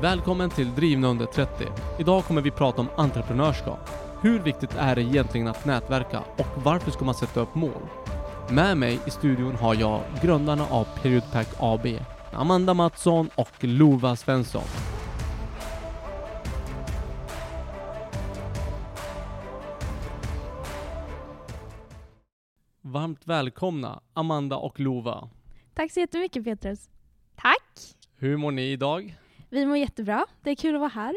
Välkommen till Drivna under 30. Idag kommer vi prata om entreprenörskap. Hur viktigt är det egentligen att nätverka och varför ska man sätta upp mål? Med mig i studion har jag grundarna av Periodpack AB, Amanda Mattsson och Lova Svensson. Varmt välkomna Amanda och Lova. Tack så jättemycket Petrus. Tack. Hur mår ni idag? Vi mår jättebra. Det är kul att vara här.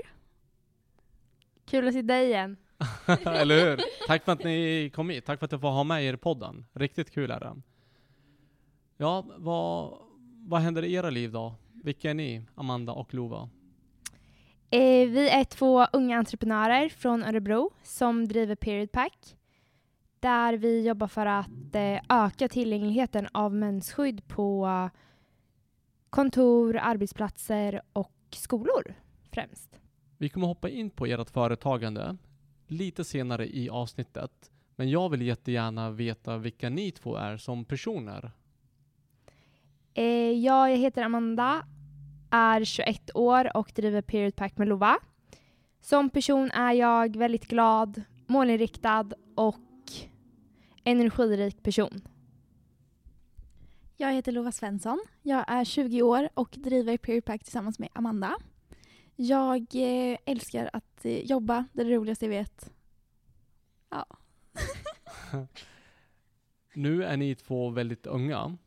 Kul att se dig igen. Eller hur? Tack för att ni kom hit. Tack för att jag får ha med er i podden. Riktigt kul är det. Ja, vad, vad händer i era liv då? Vilka är ni, Amanda och Lova? Eh, vi är två unga entreprenörer från Örebro som driver Period Pack. Där vi jobbar för att eh, öka tillgängligheten av mensskydd på kontor, arbetsplatser och skolor främst. Vi kommer hoppa in på ert företagande lite senare i avsnittet. Men jag vill jättegärna veta vilka ni två är som personer. Eh, jag heter Amanda, är 21 år och driver Period Pack med Lova. Som person är jag väldigt glad, målinriktad och energirik person. Jag heter Lova Svensson. Jag är 20 år och driver Peripack tillsammans med Amanda. Jag eh, älskar att eh, jobba, det är det roligaste jag vet. Ja. nu är ni två väldigt unga.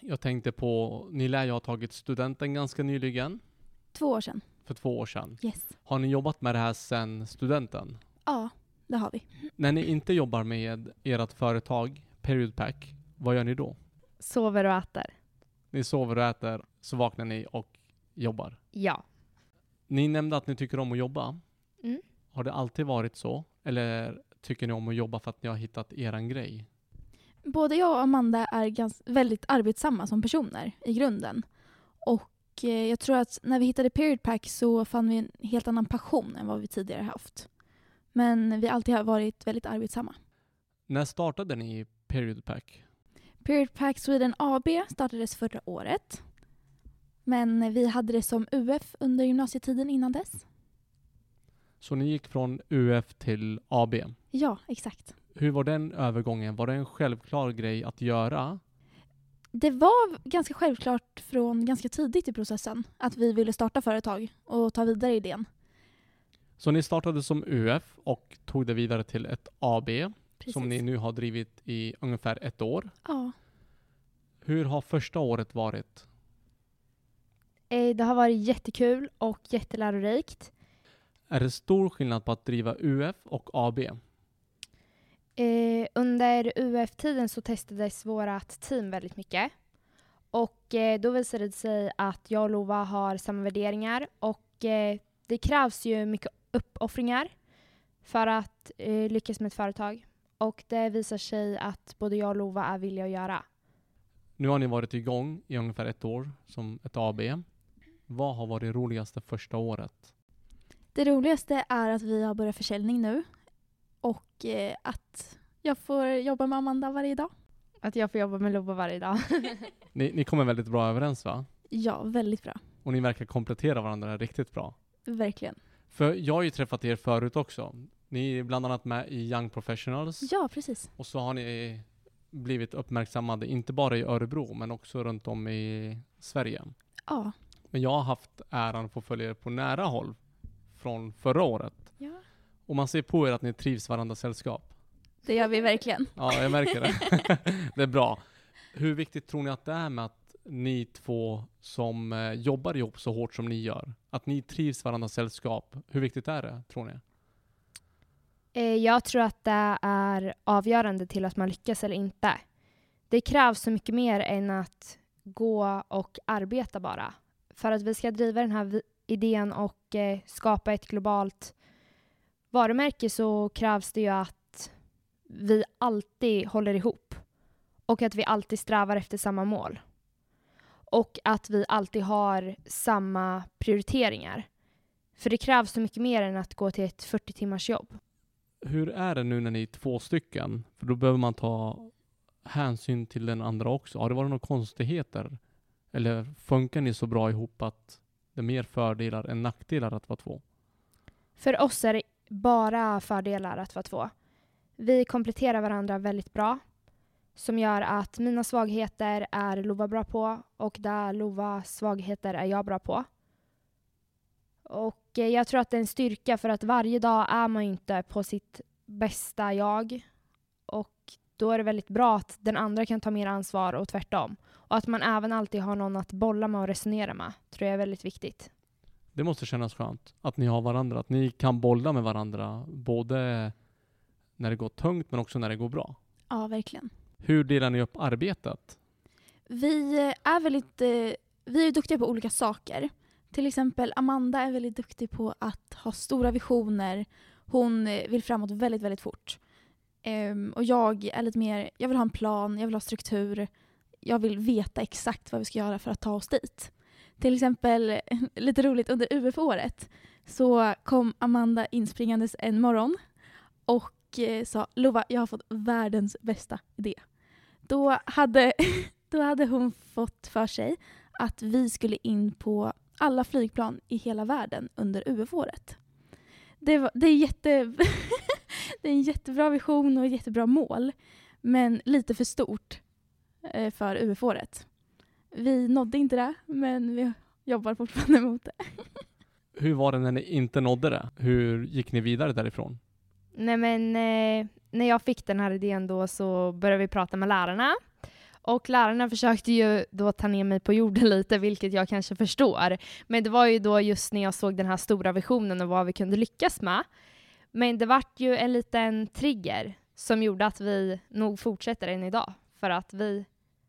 Jag tänkte på, ni lär ju ha tagit studenten ganska nyligen. Två år sedan. För två år sedan. Yes. Har ni jobbat med det här sedan studenten? Ja, det har vi. När ni inte jobbar med ert företag, Periodpack, vad gör ni då? Sover och äter. Ni sover och äter, så vaknar ni och jobbar. Ja. Ni nämnde att ni tycker om att jobba. Mm. Har det alltid varit så? Eller tycker ni om att jobba för att ni har hittat eran grej? Både jag och Amanda är gans- väldigt arbetsamma som personer i grunden. Och eh, jag tror att när vi hittade Period Pack så fann vi en helt annan passion än vad vi tidigare haft. Men vi har alltid har varit väldigt arbetsamma. När startade ni Periodpack? Period Pack Sweden AB startades förra året. Men vi hade det som UF under gymnasietiden innan dess. Så ni gick från UF till AB. Ja, exakt. Hur var den övergången? Var det en självklar grej att göra? Det var ganska självklart från ganska tidigt i processen att vi ville starta företag och ta vidare idén. Så ni startade som UF och tog det vidare till ett AB Precis. som ni nu har drivit i ungefär ett år. Ja. Hur har första året varit? Eh, det har varit jättekul och jättelärorikt. Är det stor skillnad på att driva UF och AB? Eh, under UF-tiden så testades vårt team väldigt mycket. Och eh, då visade det sig att jag och Lova har samma värderingar och eh, det krävs ju mycket uppoffringar för att lyckas med ett företag. Och det visar sig att både jag och Lova är villiga att göra. Nu har ni varit igång i ungefär ett år som ett AB. Vad har varit roligaste första året? Det roligaste är att vi har börjat försäljning nu och eh, att jag får jobba med Amanda varje dag. Att jag får jobba med Lova varje dag. Ni, ni kommer väldigt bra överens va? Ja, väldigt bra. Och ni verkar komplettera varandra riktigt bra. Verkligen. För jag har ju träffat er förut också. Ni är bland annat med i Young Professionals. Ja, precis. Och så har ni blivit uppmärksammade, inte bara i Örebro, men också runt om i Sverige. Ja. Men jag har haft äran att få följa er på nära håll från förra året. ja. Och man ser på er att ni trivs varandras sällskap. Det gör vi verkligen. Ja, jag märker det. det är bra. Hur viktigt tror ni att det är med att ni två som eh, jobbar ihop så hårt som ni gör, att ni trivs varandras sällskap? Hur viktigt är det, tror ni? Eh, jag tror att det är avgörande till att man lyckas eller inte. Det krävs så mycket mer än att gå och arbeta bara. För att vi ska driva den här idén och eh, skapa ett globalt varumärke så krävs det ju att vi alltid håller ihop. Och att vi alltid strävar efter samma mål. Och att vi alltid har samma prioriteringar. För det krävs så mycket mer än att gå till ett 40 timmars jobb. Hur är det nu när ni är två stycken? För då behöver man ta hänsyn till den andra också. Har det varit några konstigheter? Eller funkar ni så bra ihop att det är mer fördelar än nackdelar att vara två? För oss är det bara fördelar att vara två. Vi kompletterar varandra väldigt bra. Som gör att mina svagheter är Lova bra på och där Lovas svagheter är jag bra på. Och eh, jag tror att det är en styrka för att varje dag är man inte på sitt bästa jag. Och då är det väldigt bra att den andra kan ta mer ansvar och tvärtom. Och att man även alltid har någon att bolla med och resonera med tror jag är väldigt viktigt. Det måste kännas skönt att ni har varandra, att ni kan bolla med varandra både när det går tungt men också när det går bra. Ja, verkligen. Hur delar ni upp arbetet? Vi är väldigt eh, vi är duktiga på olika saker. Till exempel Amanda är väldigt duktig på att ha stora visioner. Hon eh, vill framåt väldigt, väldigt fort. Um, och jag är lite mer, jag vill ha en plan, jag vill ha struktur. Jag vill veta exakt vad vi ska göra för att ta oss dit. Till exempel, lite roligt, under UF-året så kom Amanda inspringandes en morgon och eh, sa Lova, jag har fått världens bästa idé. Då hade, då hade hon fått för sig att vi skulle in på alla flygplan i hela världen under UF-året. Det, var, det, är jätte, det är en jättebra vision och ett jättebra mål, men lite för stort eh, för UF-året. Vi nådde inte det, men vi jobbar fortfarande mot det. Hur var det när ni inte nådde det? Hur gick ni vidare därifrån? Nej men eh, när jag fick den här idén då så började vi prata med lärarna. Och lärarna försökte ju då ta ner mig på jorden lite, vilket jag kanske förstår. Men det var ju då just när jag såg den här stora visionen och vad vi kunde lyckas med. Men det vart ju en liten trigger som gjorde att vi nog fortsätter än idag. För att vi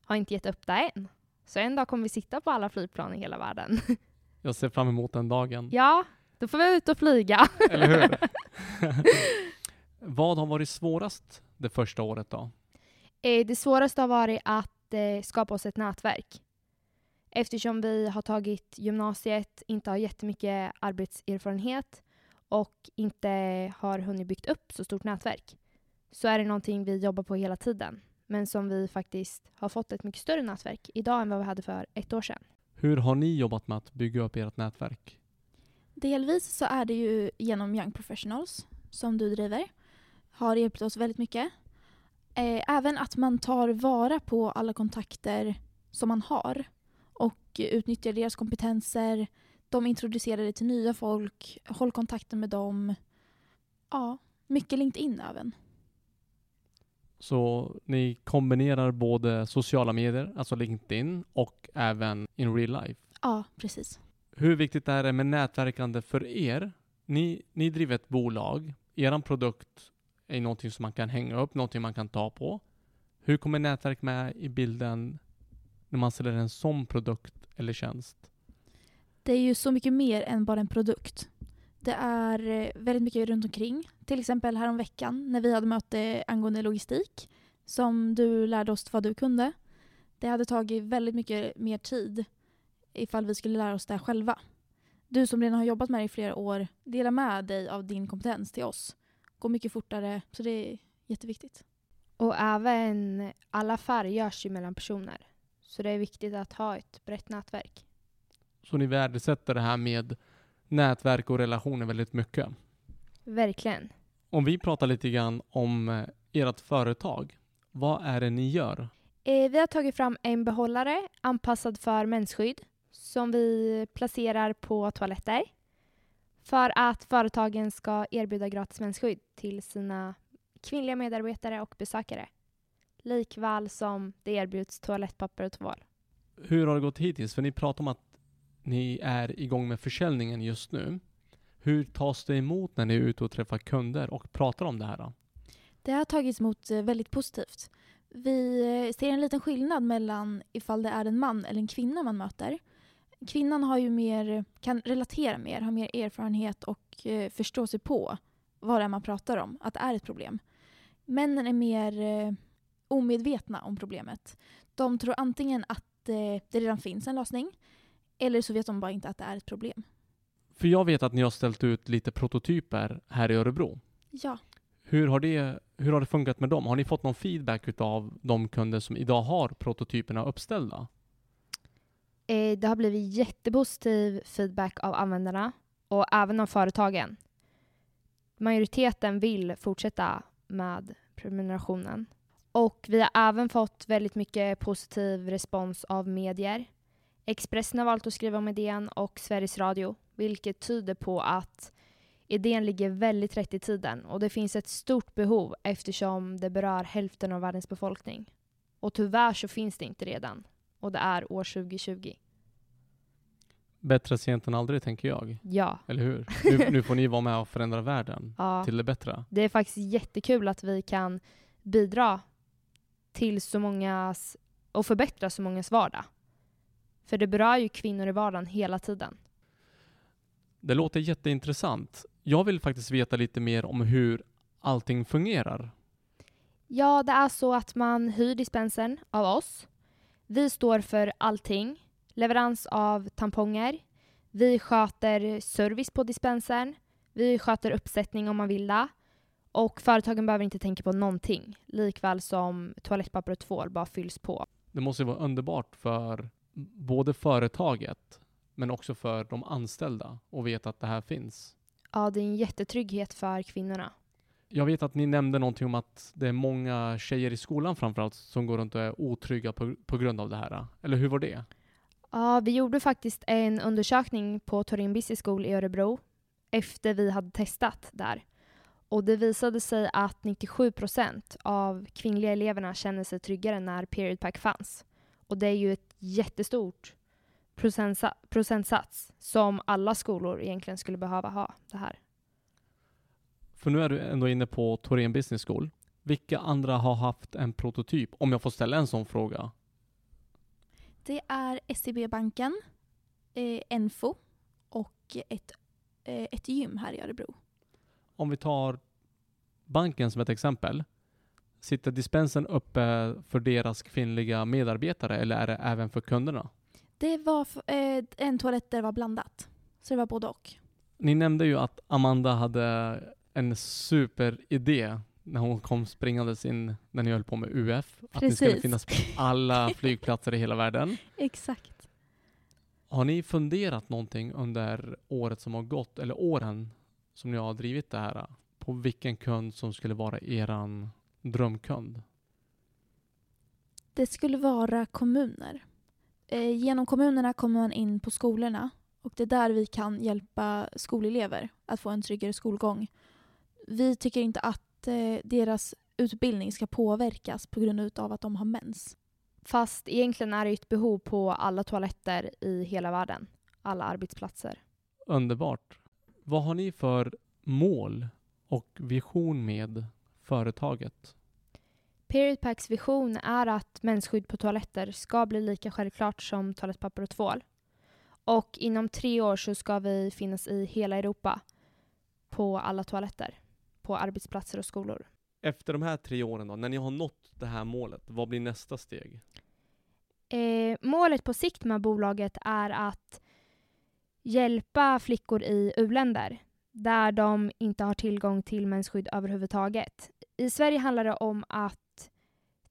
har inte gett upp det än. Så en dag kommer vi sitta på alla flygplan i hela världen. Jag ser fram emot den dagen. ja, då får vi ut och flyga. Eller hur? Vad har varit svårast det första året då? Eh, Det svåraste har varit att eh, skapa oss ett nätverk. Eftersom vi har tagit gymnasiet, inte har jättemycket arbetserfarenhet och inte har hunnit byggt upp så stort nätverk så är det någonting vi jobbar på hela tiden. Men som vi faktiskt har fått ett mycket större nätverk idag än vad vi hade för ett år sedan. Hur har ni jobbat med att bygga upp ert nätverk? Delvis så är det ju genom Young Professionals som du driver. Har hjälpt oss väldigt mycket. Eh, även att man tar vara på alla kontakter som man har och utnyttjar deras kompetenser. De introducerar dig till nya folk, håll kontakten med dem. Ja, mycket LinkedIn även. Så ni kombinerar både sociala medier, alltså LinkedIn, och även in real life. Ja, precis. Hur viktigt är det med nätverkande för er? Ni, ni driver ett bolag. Er produkt är någonting som man kan hänga upp, någonting man kan ta på. Hur kommer nätverk med i bilden när man säljer en sån produkt eller tjänst? Det är ju så mycket mer än bara en produkt. Det är eh, väldigt mycket runt omkring. Till exempel häromveckan när vi hade möte angående logistik som du lärde oss vad du kunde. Det hade tagit väldigt mycket mer tid ifall vi skulle lära oss det själva. Du som redan har jobbat med det i flera år, dela med dig av din kompetens till oss. Gå mycket fortare, så det är jätteviktigt. Och även alla affärer görs ju mellan personer. Så det är viktigt att ha ett brett nätverk. Så ni värdesätter det här med nätverk och relationer väldigt mycket. Verkligen. Om vi pratar lite grann om eh, ert företag. Vad är det ni gör? Eh, vi har tagit fram en behållare anpassad för mensskydd som vi placerar på toaletter för att företagen ska erbjuda gratis mensskydd till sina kvinnliga medarbetare och besökare. Likväl som det erbjuds toalettpapper och tvål. Hur har det gått hittills? För ni pratar om att ni är igång med försäljningen just nu. Hur tas det emot när ni är ute och träffar kunder och pratar om det här? Då? Det har tagits emot eh, väldigt positivt. Vi eh, ser en liten skillnad mellan ifall det är en man eller en kvinna man möter. Kvinnan har ju mer, kan relatera mer, har mer erfarenhet och eh, förstår sig på vad det är man pratar om, att det är ett problem. Männen är mer eh, omedvetna om problemet. De tror antingen att eh, det redan finns en lösning eller så vet de bara inte att det är ett problem. För jag vet att ni har ställt ut lite prototyper här i Örebro. Ja, Hur har det, hur har det funkat med dem? Har ni fått någon feedback utav de kunder som idag har prototyperna uppställda? Eh, det har blivit jättepositiv feedback av användarna och även av företagen. Majoriteten vill fortsätta med prenumerationen. Och vi har även fått väldigt mycket positiv respons av medier. Expressen har valt att skriva om idén och Sveriges Radio, vilket tyder på att idén ligger väldigt rätt i tiden och det finns ett stort behov eftersom det berör hälften av världens befolkning. Och tyvärr så finns det inte redan. Och det är år 2020. Bättre sent än aldrig, tänker jag. Ja. Eller hur? Nu, nu får ni vara med och förändra världen ja. till det bättre. Det är faktiskt jättekul att vi kan bidra till så mångas och förbättra så mångas vardag. För det berör ju kvinnor i vardagen hela tiden. Det låter jätteintressant. Jag vill faktiskt veta lite mer om hur allting fungerar. Ja, det är så att man hyr dispensen av oss. Vi står för allting. Leverans av tamponger. Vi sköter service på dispensen. Vi sköter uppsättning om man vill det. Och företagen behöver inte tänka på någonting. Likväl som toalettpapper och tvål bara fylls på. Det måste ju vara underbart för både företaget men också för de anställda att veta att det här finns. Ja, det är en jättetrygghet för kvinnorna. Jag vet att ni nämnde någonting om att det är många tjejer i skolan framförallt som går runt och är otrygga på, på grund av det här. Eller hur var det? Ja, vi gjorde faktiskt en undersökning på Torin Business School i Örebro efter vi hade testat där. Och det visade sig att 97 procent av kvinnliga eleverna kände sig tryggare när Period Pack fanns. Och det är ju ett jättestort procentsats som alla skolor egentligen skulle behöva ha det här. För nu är du ändå inne på Torén Business School. Vilka andra har haft en prototyp? Om jag får ställa en sån fråga. Det är SEB-banken, eh, Enfo och ett, eh, ett gym här i Örebro. Om vi tar banken som ett exempel. Sitter dispensen uppe för deras kvinnliga medarbetare eller är det även för kunderna? Det var eh, en toalett där det var blandat. Så det var både och. Ni nämnde ju att Amanda hade en superidé när hon kom springandes in när ni höll på med UF. Att ni skulle Precis. finnas på alla flygplatser i hela världen. Exakt. Har ni funderat någonting under året som har gått, eller åren som ni har drivit det här, på vilken kund som skulle vara eran drömkund? Det skulle vara kommuner. Eh, genom kommunerna kommer man in på skolorna och det är där vi kan hjälpa skolelever att få en tryggare skolgång. Vi tycker inte att eh, deras utbildning ska påverkas på grund av att de har mens. Fast egentligen är det ett behov på alla toaletter i hela världen. Alla arbetsplatser. Underbart. Vad har ni för mål och vision med företaget? Period Packs vision är att mensskydd på toaletter ska bli lika självklart som toalettpapper och tvål. Och inom tre år så ska vi finnas i hela Europa på alla toaletter, på arbetsplatser och skolor. Efter de här tre åren då, när ni har nått det här målet, vad blir nästa steg? Eh, målet på sikt med bolaget är att hjälpa flickor i u-länder där de inte har tillgång till mensskydd överhuvudtaget. I Sverige handlar det om att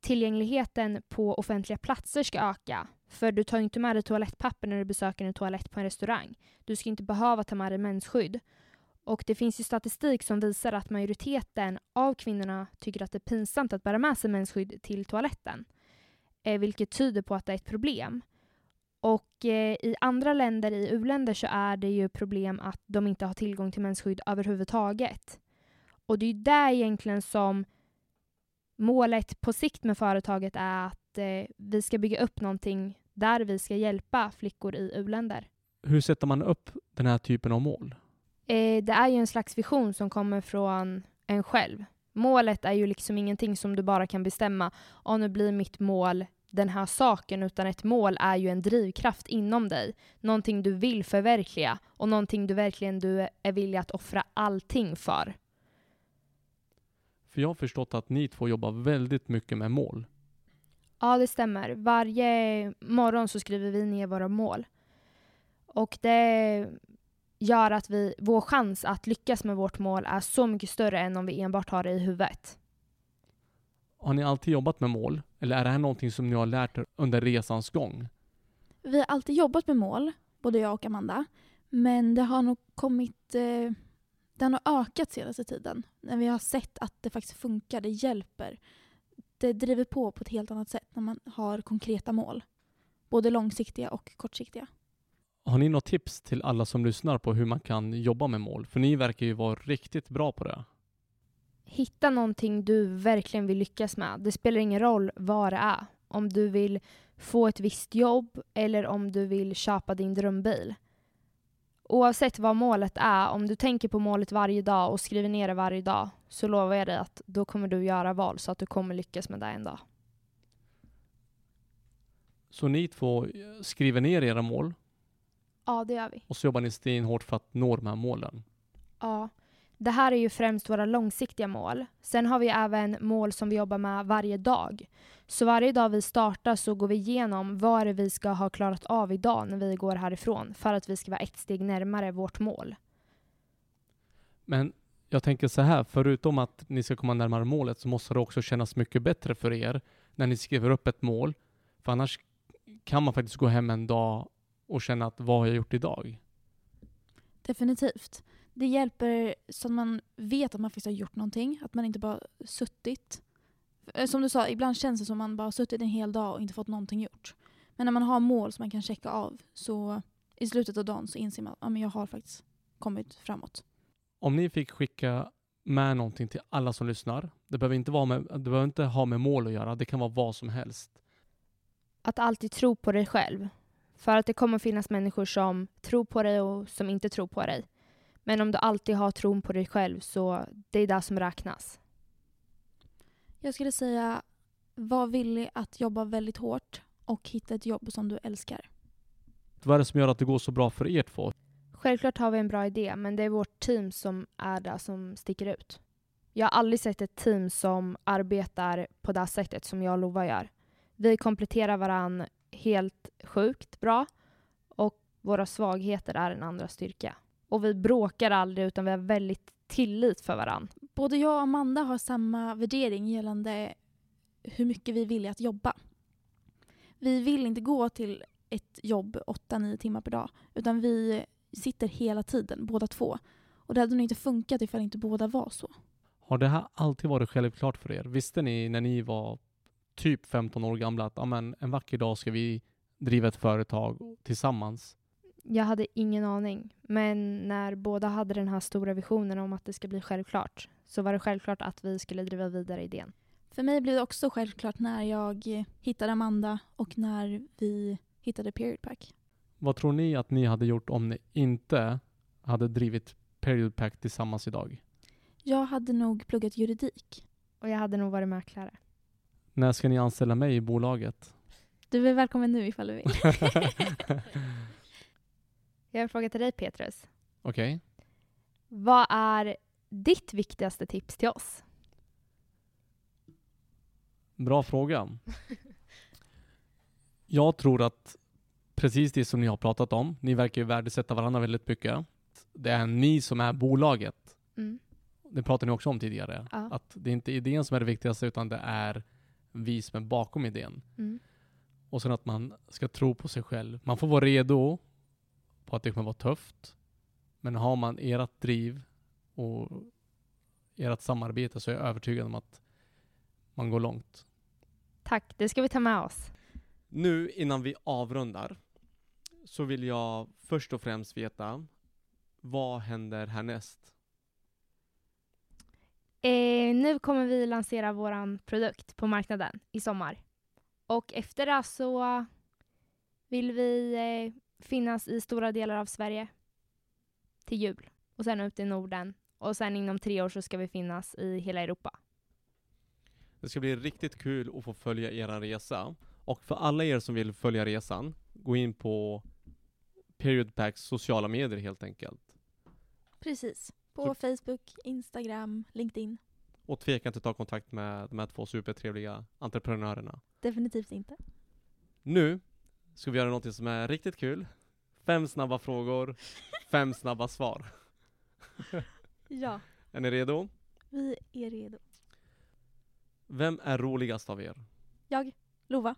tillgängligheten på offentliga platser ska öka. För du tar inte med dig toalettpapper när du besöker en toalett på en restaurang. Du ska inte behöva ta med dig mensskydd. Och det finns ju statistik som visar att majoriteten av kvinnorna tycker att det är pinsamt att bära med sig mensskydd till toaletten. Eh, vilket tyder på att det är ett problem. Och eh, i andra länder, i u-länder, så är det ju problem att de inte har tillgång till mensskydd överhuvudtaget. Och det är ju där egentligen som målet på sikt med företaget är att eh, vi ska bygga upp någonting där vi ska hjälpa flickor i u-länder. Hur sätter man upp den här typen av mål? Eh, det är ju en slags vision som kommer från en själv. Målet är ju liksom ingenting som du bara kan bestämma, ja nu blir mitt mål den här saken, utan ett mål är ju en drivkraft inom dig. Någonting du vill förverkliga och någonting du verkligen du är villig att offra allting för. För jag har förstått att ni två jobbar väldigt mycket med mål. Ja, det stämmer. Varje morgon så skriver vi ner våra mål. Och det gör att vi, vår chans att lyckas med vårt mål är så mycket större än om vi enbart har det i huvudet. Har ni alltid jobbat med mål? Eller är det här någonting som ni har lärt er under resans gång? Vi har alltid jobbat med mål, både jag och Amanda. Men det har nog kommit... Eh, det har nog ökat senaste tiden. När vi har sett att det faktiskt funkar, det hjälper. Det driver på på ett helt annat sätt när man har konkreta mål. Både långsiktiga och kortsiktiga. Har ni något tips till alla som lyssnar på hur man kan jobba med mål? För ni verkar ju vara riktigt bra på det. Hitta någonting du verkligen vill lyckas med. Det spelar ingen roll vad det är. Om du vill få ett visst jobb eller om du vill köpa din drömbil. Oavsett vad målet är, om du tänker på målet varje dag och skriver ner det varje dag så lovar jag dig att då kommer du göra val så att du kommer lyckas med det en dag. Så ni två skriver ner era mål Ja, det gör vi. och så jobbar ni stenhårt för att nå de här målen. Ja. Det här är ju främst våra långsiktiga mål. Sen har vi även mål som vi jobbar med varje dag. Så varje dag vi startar så går vi igenom vad det vi ska ha klarat av idag när vi går härifrån för att vi ska vara ett steg närmare vårt mål. Men jag tänker så här, förutom att ni ska komma närmare målet så måste det också kännas mycket bättre för er när ni skriver upp ett mål. För annars kan man faktiskt gå hem en dag och känna att vad har jag gjort idag? Definitivt. Det hjälper så att man vet att man faktiskt har gjort någonting. Att man inte bara suttit. Eh, Som du sa, ibland känns det som att man bara har suttit en hel dag och inte fått någonting gjort. Men när man har mål som man kan checka av så i slutet av dagen så inser man att ja, men jag har faktiskt kommit framåt. Om ni fick skicka med någonting till alla som lyssnar. Det behöver inte, vara med, det behöver inte ha med mål att göra. Det kan vara vad som helst. Att alltid tro på dig själv. För att det kommer finnas människor som tror på dig och som inte tror på dig. Men om du alltid har tron på dig själv så det är det som räknas. Jag skulle säga var villig att jobba väldigt hårt och hitta ett jobb som du älskar. Vad är det som gör att det går så bra för er två? Självklart har vi en bra idé, men det är vårt team som är det som sticker ut. Jag har aldrig sett ett team som arbetar på det sättet som jag och Lova gör. Vi kompletterar varann helt sjukt bra och våra svagheter är en andra styrka. Och vi bråkar aldrig utan vi har väldigt tillit för varann. Både jag och Amanda har samma värdering gällande hur mycket vi vill att jobba. Vi vill inte gå till ett jobb 8-9 timmar per dag utan vi sitter hela tiden, båda två. Och det hade nog inte funkat ifall inte båda var så. Har det här alltid varit självklart för er? Visste ni när ni var typ 15 år gamla att amen, en vacker dag ska vi driva ett företag tillsammans? Jag hade ingen aning, men när båda hade den här stora visionen om att det ska bli självklart så var det självklart att vi skulle driva vidare idén. För mig blev det också självklart när jag hittade Amanda och när vi hittade Period Pack. Vad tror ni att ni hade gjort om ni inte hade drivit Period Pack tillsammans idag? Jag hade nog pluggat juridik. Och jag hade nog varit mäklare. När ska ni anställa mig i bolaget? Du är välkommen nu ifall du vill. Jag har en fråga till dig Petrus. Okej. Vad är ditt viktigaste tips till oss? Bra fråga. Jag tror att precis det som ni har pratat om, ni verkar ju värdesätta varandra väldigt mycket. Det är ni som är bolaget. Mm. Det pratade ni också om tidigare. Ja. Att det är inte idén som är det viktigaste utan det är vi som är bakom idén. Mm. Och sen att man ska tro på sig själv. Man får vara redo på att det kommer vara tufft. Men har man ert driv och ert samarbete så är jag övertygad om att man går långt. Tack, det ska vi ta med oss. Nu innan vi avrundar så vill jag först och främst veta vad händer härnäst? Eh, nu kommer vi lansera vår produkt på marknaden i sommar. Och efter det så vill vi eh, finnas i stora delar av Sverige till jul. Och sen ut i Norden. Och sen inom tre år så ska vi finnas i hela Europa. Det ska bli riktigt kul att få följa er resa. Och för alla er som vill följa resan, gå in på Period Packs sociala medier helt enkelt. Precis. På Så- Facebook, Instagram, LinkedIn. Och tveka inte att ta kontakt med de här två supertrevliga entreprenörerna. Definitivt inte. Nu ska vi göra något som är riktigt kul. Fem snabba frågor, fem snabba svar. Ja. Är ni redo? Vi är redo. Vem är roligast av er? Jag, Lova.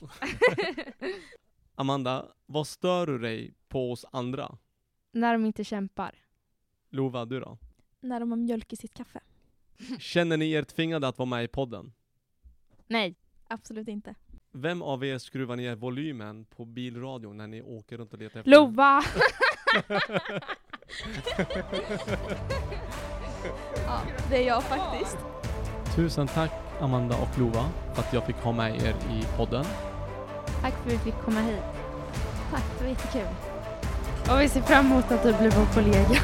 Amanda, vad stör du dig på oss andra? När de inte kämpar. Lova, du då? När de har mjölk i sitt kaffe. Känner ni er tvingade att vara med i podden? Nej. Absolut inte. Vem av er skruvar ner volymen på bilradion när ni åker runt och letar efter Lova! Ja, det är jag faktiskt. Tusen tack Amanda och Lova för att jag fick ha med er i podden. Tack för att vi fick komma hit. Tack, det var jättekul. Och vi ser fram emot att du blir vår kollega.